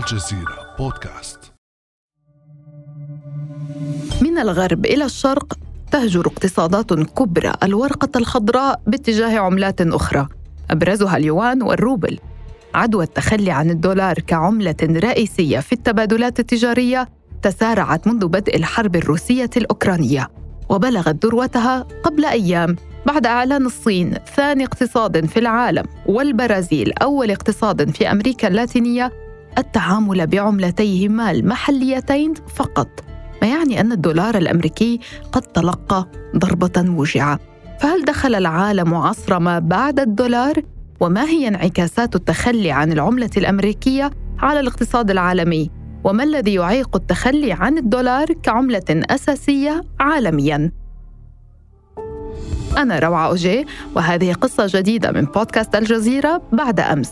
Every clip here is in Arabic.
الجزيرة بودكاست. من الغرب إلى الشرق تهجر اقتصادات كبرى الورقة الخضراء باتجاه عملات أخرى أبرزها اليوان والروبل. عدوى التخلي عن الدولار كعملة رئيسية في التبادلات التجارية تسارعت منذ بدء الحرب الروسية الأوكرانية وبلغت ذروتها قبل أيام بعد إعلان الصين ثاني اقتصاد في العالم والبرازيل أول اقتصاد في أمريكا اللاتينية التعامل بعملتيهما المحليتين فقط ما يعني أن الدولار الأمريكي قد تلقى ضربة موجعة فهل دخل العالم عصر ما بعد الدولار؟ وما هي انعكاسات التخلي عن العملة الأمريكية على الاقتصاد العالمي؟ وما الذي يعيق التخلي عن الدولار كعملة أساسية عالمياً؟ أنا روعة أوجي وهذه قصة جديدة من بودكاست الجزيرة بعد أمس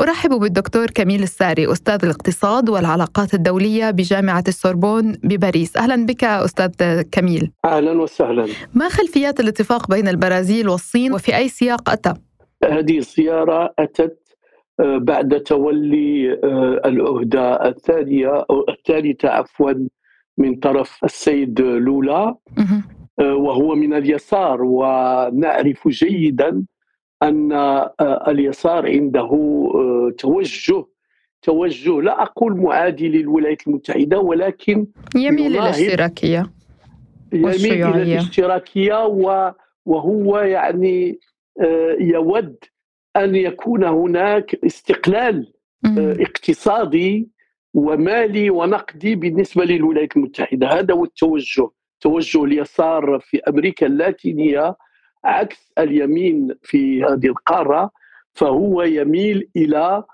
أرحب بالدكتور كميل الساري أستاذ الاقتصاد والعلاقات الدولية بجامعة السوربون بباريس. أهلا بك أستاذ كميل. أهلا وسهلا. ما خلفيات الاتفاق بين البرازيل والصين وفي أي سياق أتى؟ هذه الزيارة أتت آه، بعد تولي آه، العهدة الثانية أو الثالثة عفوا من طرف السيد لولا. آه، وهو من اليسار ونعرف جيدا أن آه، اليسار عنده آه، توجه توجه لا أقول معادي للولايات المتحدة ولكن يميل إلى الاشتراكية يميل إلى الاشتراكية وهو يعني يود أن يكون هناك استقلال اقتصادي ومالي ونقدي بالنسبة للولايات المتحدة. هذا هو التوجه توجه اليسار في أمريكا اللاتينية عكس اليمين في هذه القارة فهو يميل إلى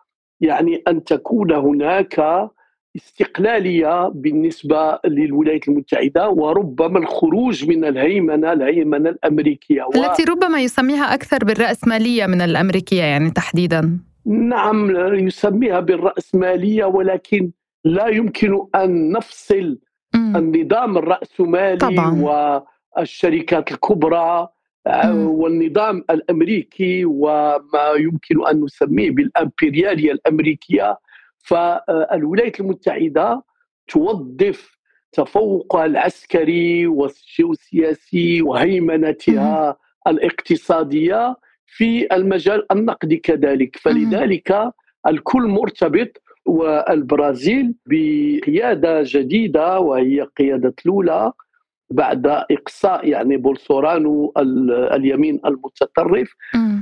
يعني أن تكون هناك استقلالية بالنسبة للولايات المتحدة وربما الخروج من الهيمنة الهيمنة الأمريكية التي ربما يسميها أكثر بالرأسمالية من الأمريكية يعني تحديدا نعم يسميها بالرأسمالية ولكن لا يمكن أن نفصل م. النظام الرأسمالي طبعا. والشركات الكبرى. والنظام الأمريكي وما يمكن أن نسميه بالأمبريالية الأمريكية فالولايات المتحدة توظف تفوقها العسكري والسياسي وهيمنتها م. الاقتصادية في المجال النقدي كذلك. فلذلك الكل مرتبط والبرازيل بقيادة جديدة وهي قيادة لولا بعد إقصاء يعني بولسورانو اليمين المتطرف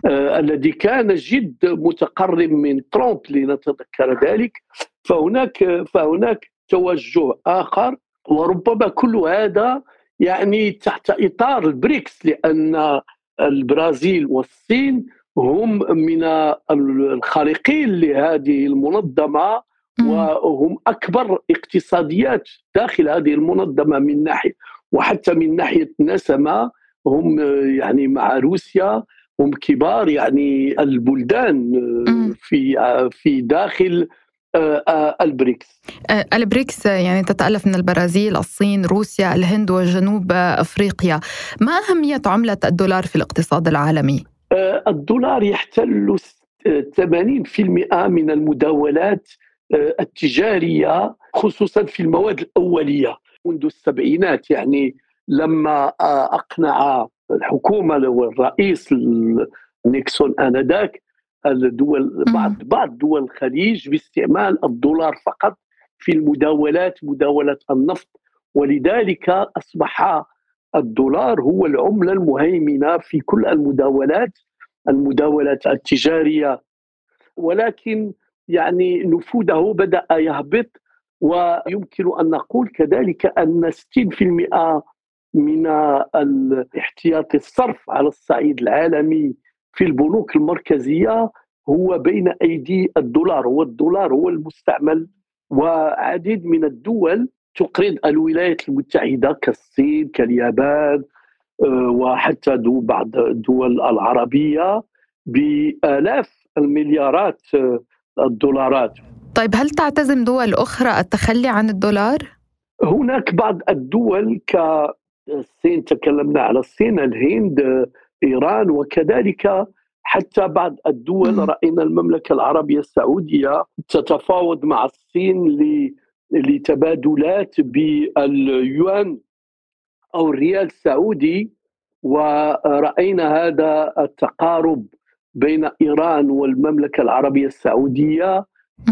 آه الذي كان جد متقرب من ترامب لنتذكر ذلك. فهناك فهناك توجه آخر وربما كل هذا يعني تحت إطار البريكس لأن البرازيل والصين هم من الخارقين لهذه المنظمة وهم أكبر اقتصاديات داخل هذه المنظمة من ناحية وحتى من ناحية نسمة هم يعني مع روسيا هم كبار يعني البلدان في في داخل آه، آه، البريكس. آه، البريكس يعني تتألف من البرازيل الصين روسيا الهند وجنوب أفريقيا. ما أهمية عملة الدولار في الاقتصاد العالمي؟ الدولار يحتل 80% من المداولات التجارية خصوصا في المواد الأولية. منذ السبعينات يعني لما آه، أقنع الحكومة والرئيس نيكسون آنذاك الدول بعض بعض دول الخليج باستعمال الدولار فقط في المداولات مداولة النفط. ولذلك أصبح الدولار هو العملة المهيمنة في كل المداولات المداولات التجارية. ولكن يعني نفوذه بدأ يهبط ويمكن أن نقول كذلك أن 60% من الاحتياط الصرف على الصعيد العالمي في البنوك المركزية هو بين أيدي الدولار والدولار هو المستعمل وعديد من الدول تقرض الولايات المتحدة كالصين كاليابان آه، وحتى دو بعض الدول العربية بآلاف المليارات آه، الدولارات. طيب هل تعتزم دول أخرى التخلي عن الدولار؟ هناك بعض الدول كالصين تكلمنا على الصين الهند إيران وكذلك حتى بعض الدول رأينا المملكة العربية السعودية تتفاوض مع الصين لتبادلات باليوان أو الريال السعودي ورأينا هذا التقارب بين إيران والمملكة العربية السعودية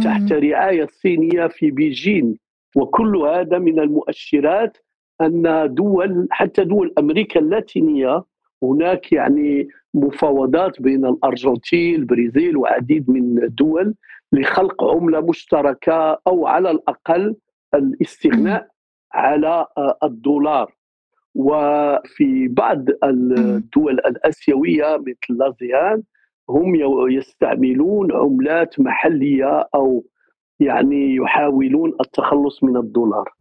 تحت رعاية صينية في بيجين. وكل هذا من المؤشرات أن دول حتى دول أمريكا اللاتينية هناك يعني مفاوضات بين الأرجنتين البرازيل وعديد من الدول لخلق عملة مشتركة أو على الأقل الاستغناء على الدولار. وفي بعض الدول الآسيوية مثل لازيان هم يستعملون عملات محلية أو يعني يحاولون التخلص من الدولار.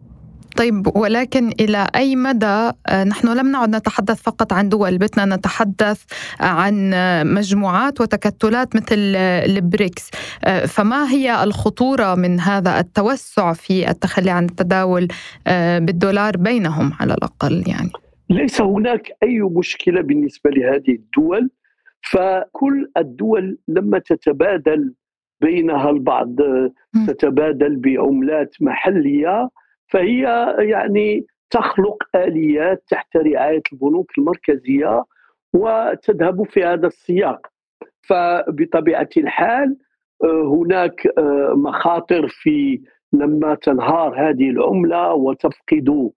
طيب ولكن إلى أي مدى آه، نحن لم نعد نتحدث فقط عن دول بدنا نتحدث عن مجموعات وتكتلات مثل البريكس. آه، فما هي الخطورة من هذا التوسع في التخلي عن التداول آه، بالدولار بينهم على الأقل يعني؟ ليس هناك أي مشكلة بالنسبة لهذه الدول. فكل الدول لما تتبادل بينها البعض تتبادل بعملات محلية فهي يعني تخلق آليات تحت رعاية البنوك المركزية وتذهب في هذا السياق. فبطبيعة الحال آه، هناك آه، مخاطر في لما تنهار هذه العملة وتفقد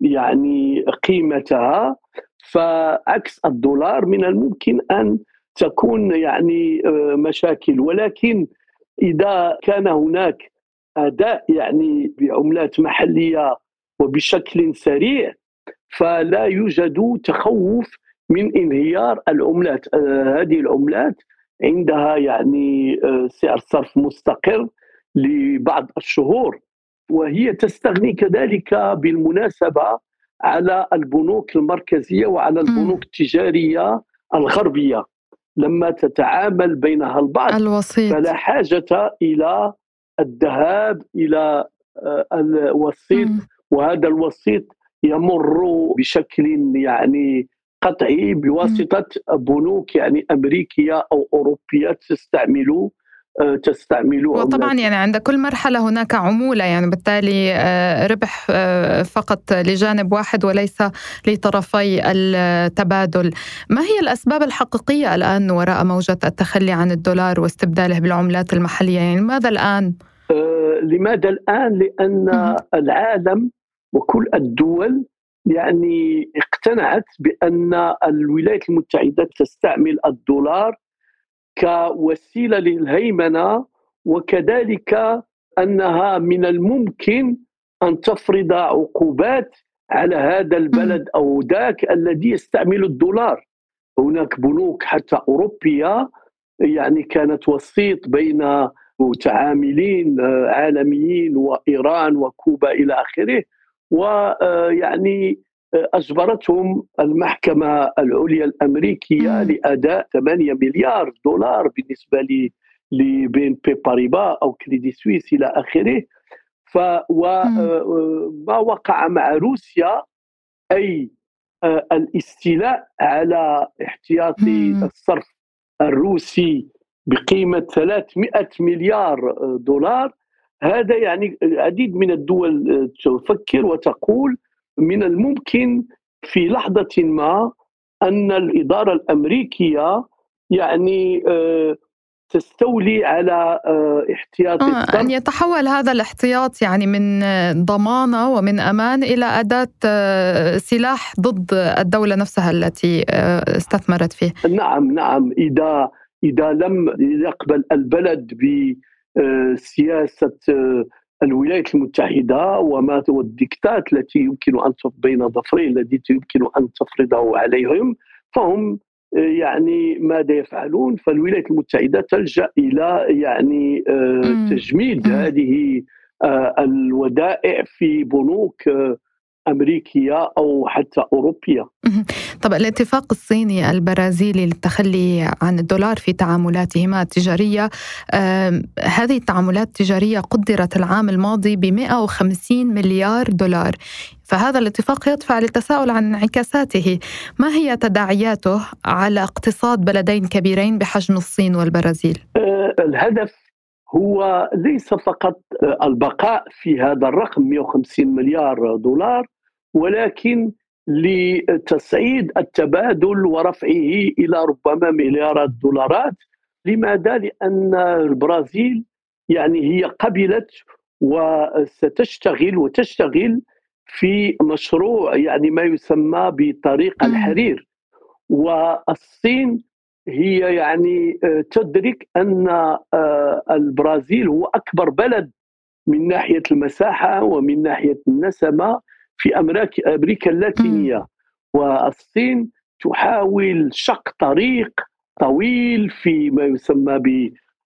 يعني قيمتها. فعكس الدولار من الممكن أن تكون يعني آه، مشاكل. ولكن إذا كان هناك أداء يعني بعملات محلية وبشكل سريع فلا يوجد تخوف من انهيار العملات. آه هذه العملات عندها يعني آه سعر صرف مستقر لبعض الشهور وهي تستغني كذلك بالمناسبة على البنوك المركزية وعلى البنوك التجارية الغربية. لما تتعامل بينها البعض الوسيط. فلا حاجة إلى الذهاب إلى آه، الوسيط وهذا الوسيط يمر بشكل يعني قطعي بواسطة بنوك يعني أمريكية أو أوروبية تستعمل آه، تستعمل وطبعا يعني عند كل مرحلة هناك عمولة يعني بالتالي آه، ربح فقط لجانب واحد وليس لطرفي التبادل. ما هي الأسباب الحقيقية الآن وراء موجة التخلي عن الدولار واستبداله بالعملات المحلية؟ يعني لماذا الآن؟ آه، لماذا الآن؟ لأن العالم وكل الدول يعني اقتنعت بأن الولايات المتحدة تستعمل الدولار كوسيلة للهيمنة وكذلك أنها من الممكن أن تفرض عقوبات على هذا البلد أو ذاك الذي يستعمل الدولار. هناك بنوك حتى أوروبية يعني كانت وسيط بين متعاملين آه، عالميين وإيران وكوبا إلى آخره. ويعني آه، آه، أجبرتهم المحكمة العليا الأمريكية لأداء 8 مليار دولار بالنسبة لبين بي باريبا أو كريدي سويس إلى آخره. ف وما وقع مع روسيا أي الاستيلاء على احتياطي الصرف الروسي بقيمة 300 مليار دولار. هذا يعني العديد من الدول تفكر وتقول من الممكن في لحظة ما أن الإدارة الأمريكية يعني آه، تستولي على آه، احتياط آه أن يتحول هذا الاحتياط يعني من ضمانة ومن أمان إلى أداة آه، سلاح ضد الدولة نفسها التي استثمرت فيه. نعم نعم. إذا إذا لم يقبل البلد بسياسه آه، الولايات المتحدة وما هو الدكتات التي يمكن أن بين ظفرين التي يمكن أن تفرضه عليهم فهم آه، يعني ماذا يفعلون؟ فالولايات المتحدة تلجأ إلى يعني آه، تجميد هذه الودائع في بنوك أمريكية أو حتى أوروبية. طب الاتفاق الصيني البرازيلي للتخلي عن الدولار في تعاملاتهما التجارية هذه التعاملات التجارية قدرت العام الماضي ب 150 مليار دولار. فهذا الاتفاق يدفع للتساؤل عن انعكاساته، ما هي تداعياته على اقتصاد بلدين كبيرين بحجم الصين والبرازيل؟ أه، الهدف هو ليس فقط البقاء في هذا الرقم 150 مليار دولار ولكن لتصعيد التبادل ورفعه إلى ربما مليارات الدولارات لماذا؟ لأن البرازيل يعني هي قبلت وستشتغل وتشتغل في مشروع يعني ما يسمى بطريق الحرير. والصين هي يعني تدرك أن آه، البرازيل هو أكبر بلد من ناحية المساحة ومن ناحية النسمة. في أمريكا اللاتينية والصين تحاول شق طريق طويل في ما يسمى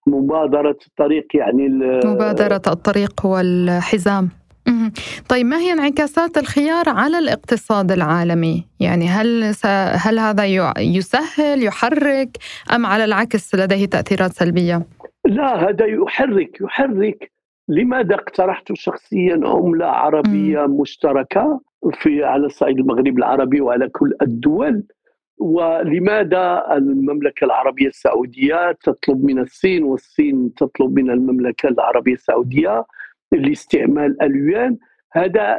بمبادرة الطريق يعني مبادرة الطريق والحزام طيب ما هي انعكاسات الخيار على الاقتصاد العالمي؟ يعني هل س... هل هذا يسهل يحرك أم على العكس لديه تأثيرات سلبية؟ لا هذا يحرك يحرك لماذا اقترحت شخصيا عمله عربية مم. مشتركة في على صعيد المغرب العربي وعلى كل الدول ولماذا المملكة العربية السعودية تطلب من الصين والصين تطلب من المملكة العربية السعودية لاستعمال اليوان هذا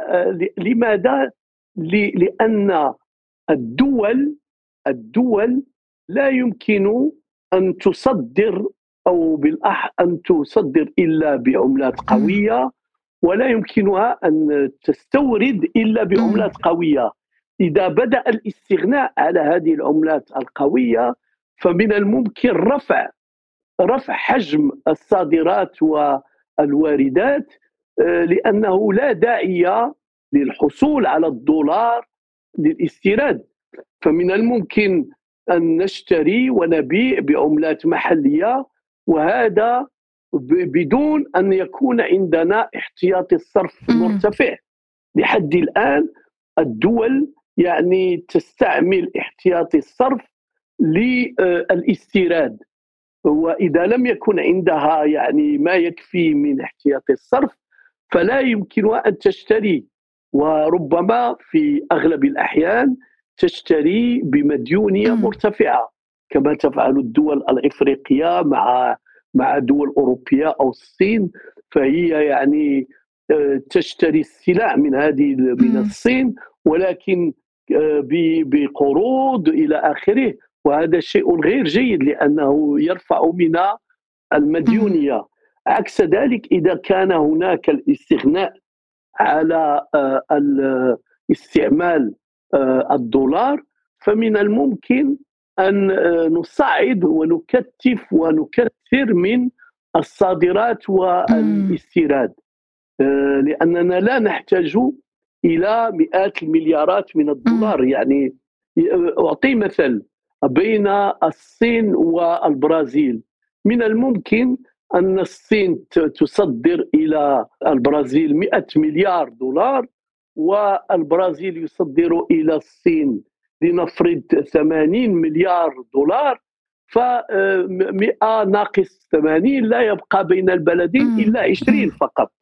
لماذا؟ لأن الدول الدول لا يمكن أن تصدر أو بالأح أن تصدر إلا بعملات قوية ولا يمكنها أن تستورد إلا بعملات قوية. إذا بدأ الاستغناء على هذه العملات القوية فمن الممكن رفع رفع حجم الصادرات والواردات آه، لأنه لا داعي للحصول على الدولار للاستيراد. فمن الممكن أن نشتري ونبيع بعملات محلية وهذا بدون أن يكون عندنا احتياطي الصرف مرتفع لحد الآن الدول يعني تستعمل احتياطي الصرف للاستيراد وإذا لم يكن عندها يعني ما يكفي من احتياطي الصرف فلا يمكنها أن تشتري. وربما في أغلب الأحيان تشتري بمديونية مرتفعة. كما تفعل الدول الإفريقية مع مع دول أوروبية أو الصين فهي يعني آه، تشتري السلع من هذه من الصين ولكن آه، بقروض إلى آخره وهذا شيء غير جيد لأنه يرفع من المديونية. عكس ذلك إذا كان هناك الاستغناء على آه، استعمال الدولار فمن الممكن أن آه، نصعد ونكثف ونكثر من الصادرات والإستيراد. آه، لأننا لا نحتاج إلى مئات المليارات من الدولار. يعني أعطي مثل بين الصين والبرازيل. من الممكن أن الصين تصدر إلى البرازيل 100 مليار دولار والبرازيل يصدر إلى الصين لنفرض 80 مليار دولار ف 100 ناقص 80 لا يبقى بين البلدين إلا 20 فقط.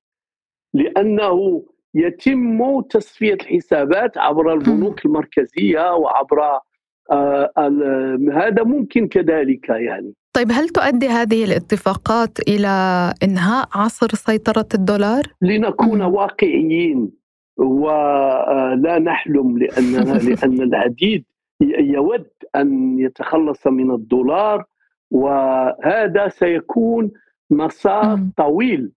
لأنه يتم تصفية الحسابات عبر البنوك المركزية وعبر آه هذا ممكن كذلك يعني. طيب هل تؤدي هذه الاتفاقات إلى إنهاء عصر سيطرة الدولار؟ لنكون واقعيين. ولا نحلم لأننا لأن العديد يود أن يتخلص من الدولار وهذا سيكون مسار طويل.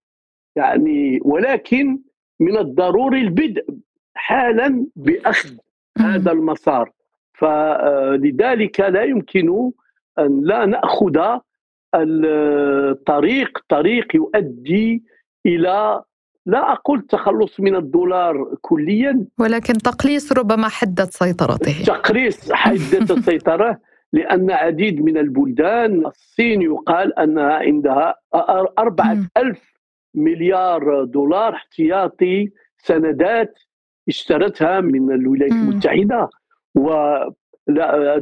يعني ولكن من الضروري البدء حالا بأخذ هذا المسار. فلذلك لا يمكن أن لا نأخذ الطريق طريق يؤدي إلى لا أقول التخلص من الدولار كليا. ولكن تقليص ربما حدة سيطرته. تقليص حدة السيطرة لأن عديد من البلدان الصين يقال أنها عندها أربعة ألف مليار دولار احتياطي سندات اشترتها من الولايات المتحدة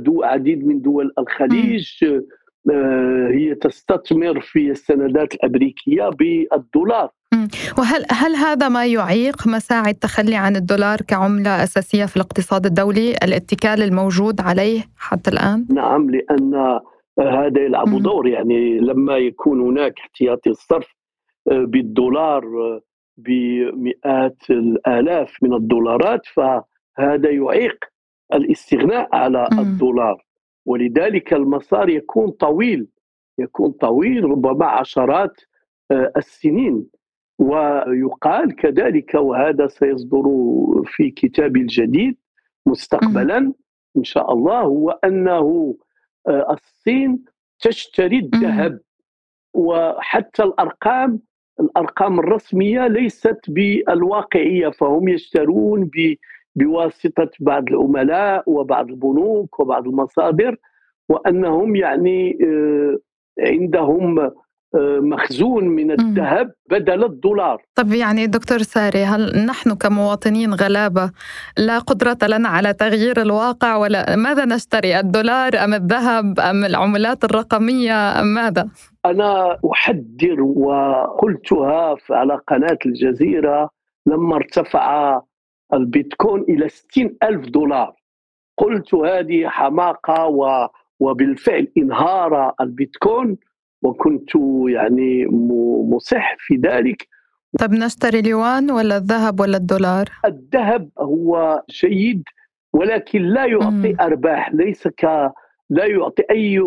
وعديد من دول الخليج هي تستثمر في السندات الأمريكية بالدولار. وهل هل هذا ما يعيق مساعي التخلي عن الدولار كعملة أساسية في الاقتصاد الدولي؟ الاتكال الموجود عليه حتى الآن؟ نعم لأن هذا يلعب دور. يعني لما يكون هناك احتياطي الصرف آه، بالدولار آه، بمئات الآلاف من الدولارات فهذا يعيق الاستغناء على الدولار. ولذلك المسار يكون طويل يكون طويل ربما عشرات آه، السنين. ويقال كذلك وهذا سيصدر في كتابي الجديد مستقبلا إن شاء الله هو أنه آه، الصين تشتري الذهب. وحتى الأرقام الأرقام الرسمية ليست بالواقعية فهم يشترون بواسطة بعض العملاء وبعض البنوك وبعض المصادر وأنهم يعني آه، عندهم مخزون من الذهب بدل الدولار. طب يعني دكتور ساري هل نحن كمواطنين غلابة لا قدرة لنا على تغيير الواقع؟ ولا ماذا نشتري الدولار أم الذهب أم العملات الرقمية أم ماذا؟ أنا أحذر وقلتها على قناة الجزيرة لما ارتفع البيتكوين إلى 60 ألف دولار. قلت هذه حماقة و وبالفعل إنهار البيتكوين وكنت يعني مصح في ذلك. طب نشتري اليوان ولا الذهب ولا الدولار؟ الذهب هو جيد ولكن لا يعطي أرباح ليس ك لا يعطي أي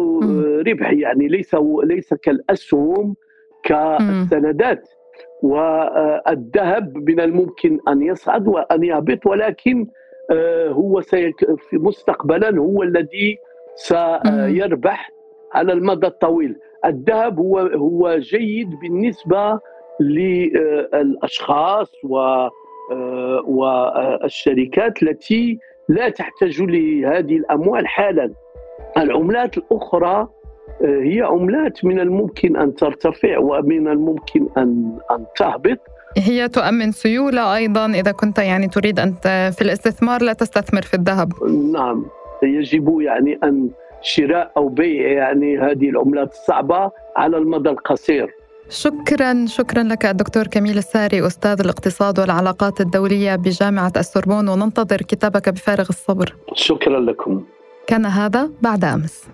ربح يعني ليس ليس كالأسهم كالسندات. والذهب من الممكن أن يصعد وأن يهبط ولكن آه، هو سيك مستقبلا هو الذي سيربح على المدى الطويل. الذهب هو هو جيد بالنسبة للاشخاص و آه، والشركات التي لا تحتاج لهذه الأموال حالا. العملات الأخرى آه، هي عملات من الممكن أن ترتفع ومن الممكن ان أن تهبط. هي تؤمن سيولة أيضا إذا كنت يعني تريد أن في الاستثمار لا تستثمر في الذهب. نعم. يجب يعني أن شراء أو بيع يعني هذه العملات الصعبة على المدى القصير. شكرا شكرا لك الدكتور كميل الساري أستاذ الاقتصاد والعلاقات الدولية بجامعة السوربون وننتظر كتابك بفارغ الصبر. شكرا لكم. كان هذا بعد أمس.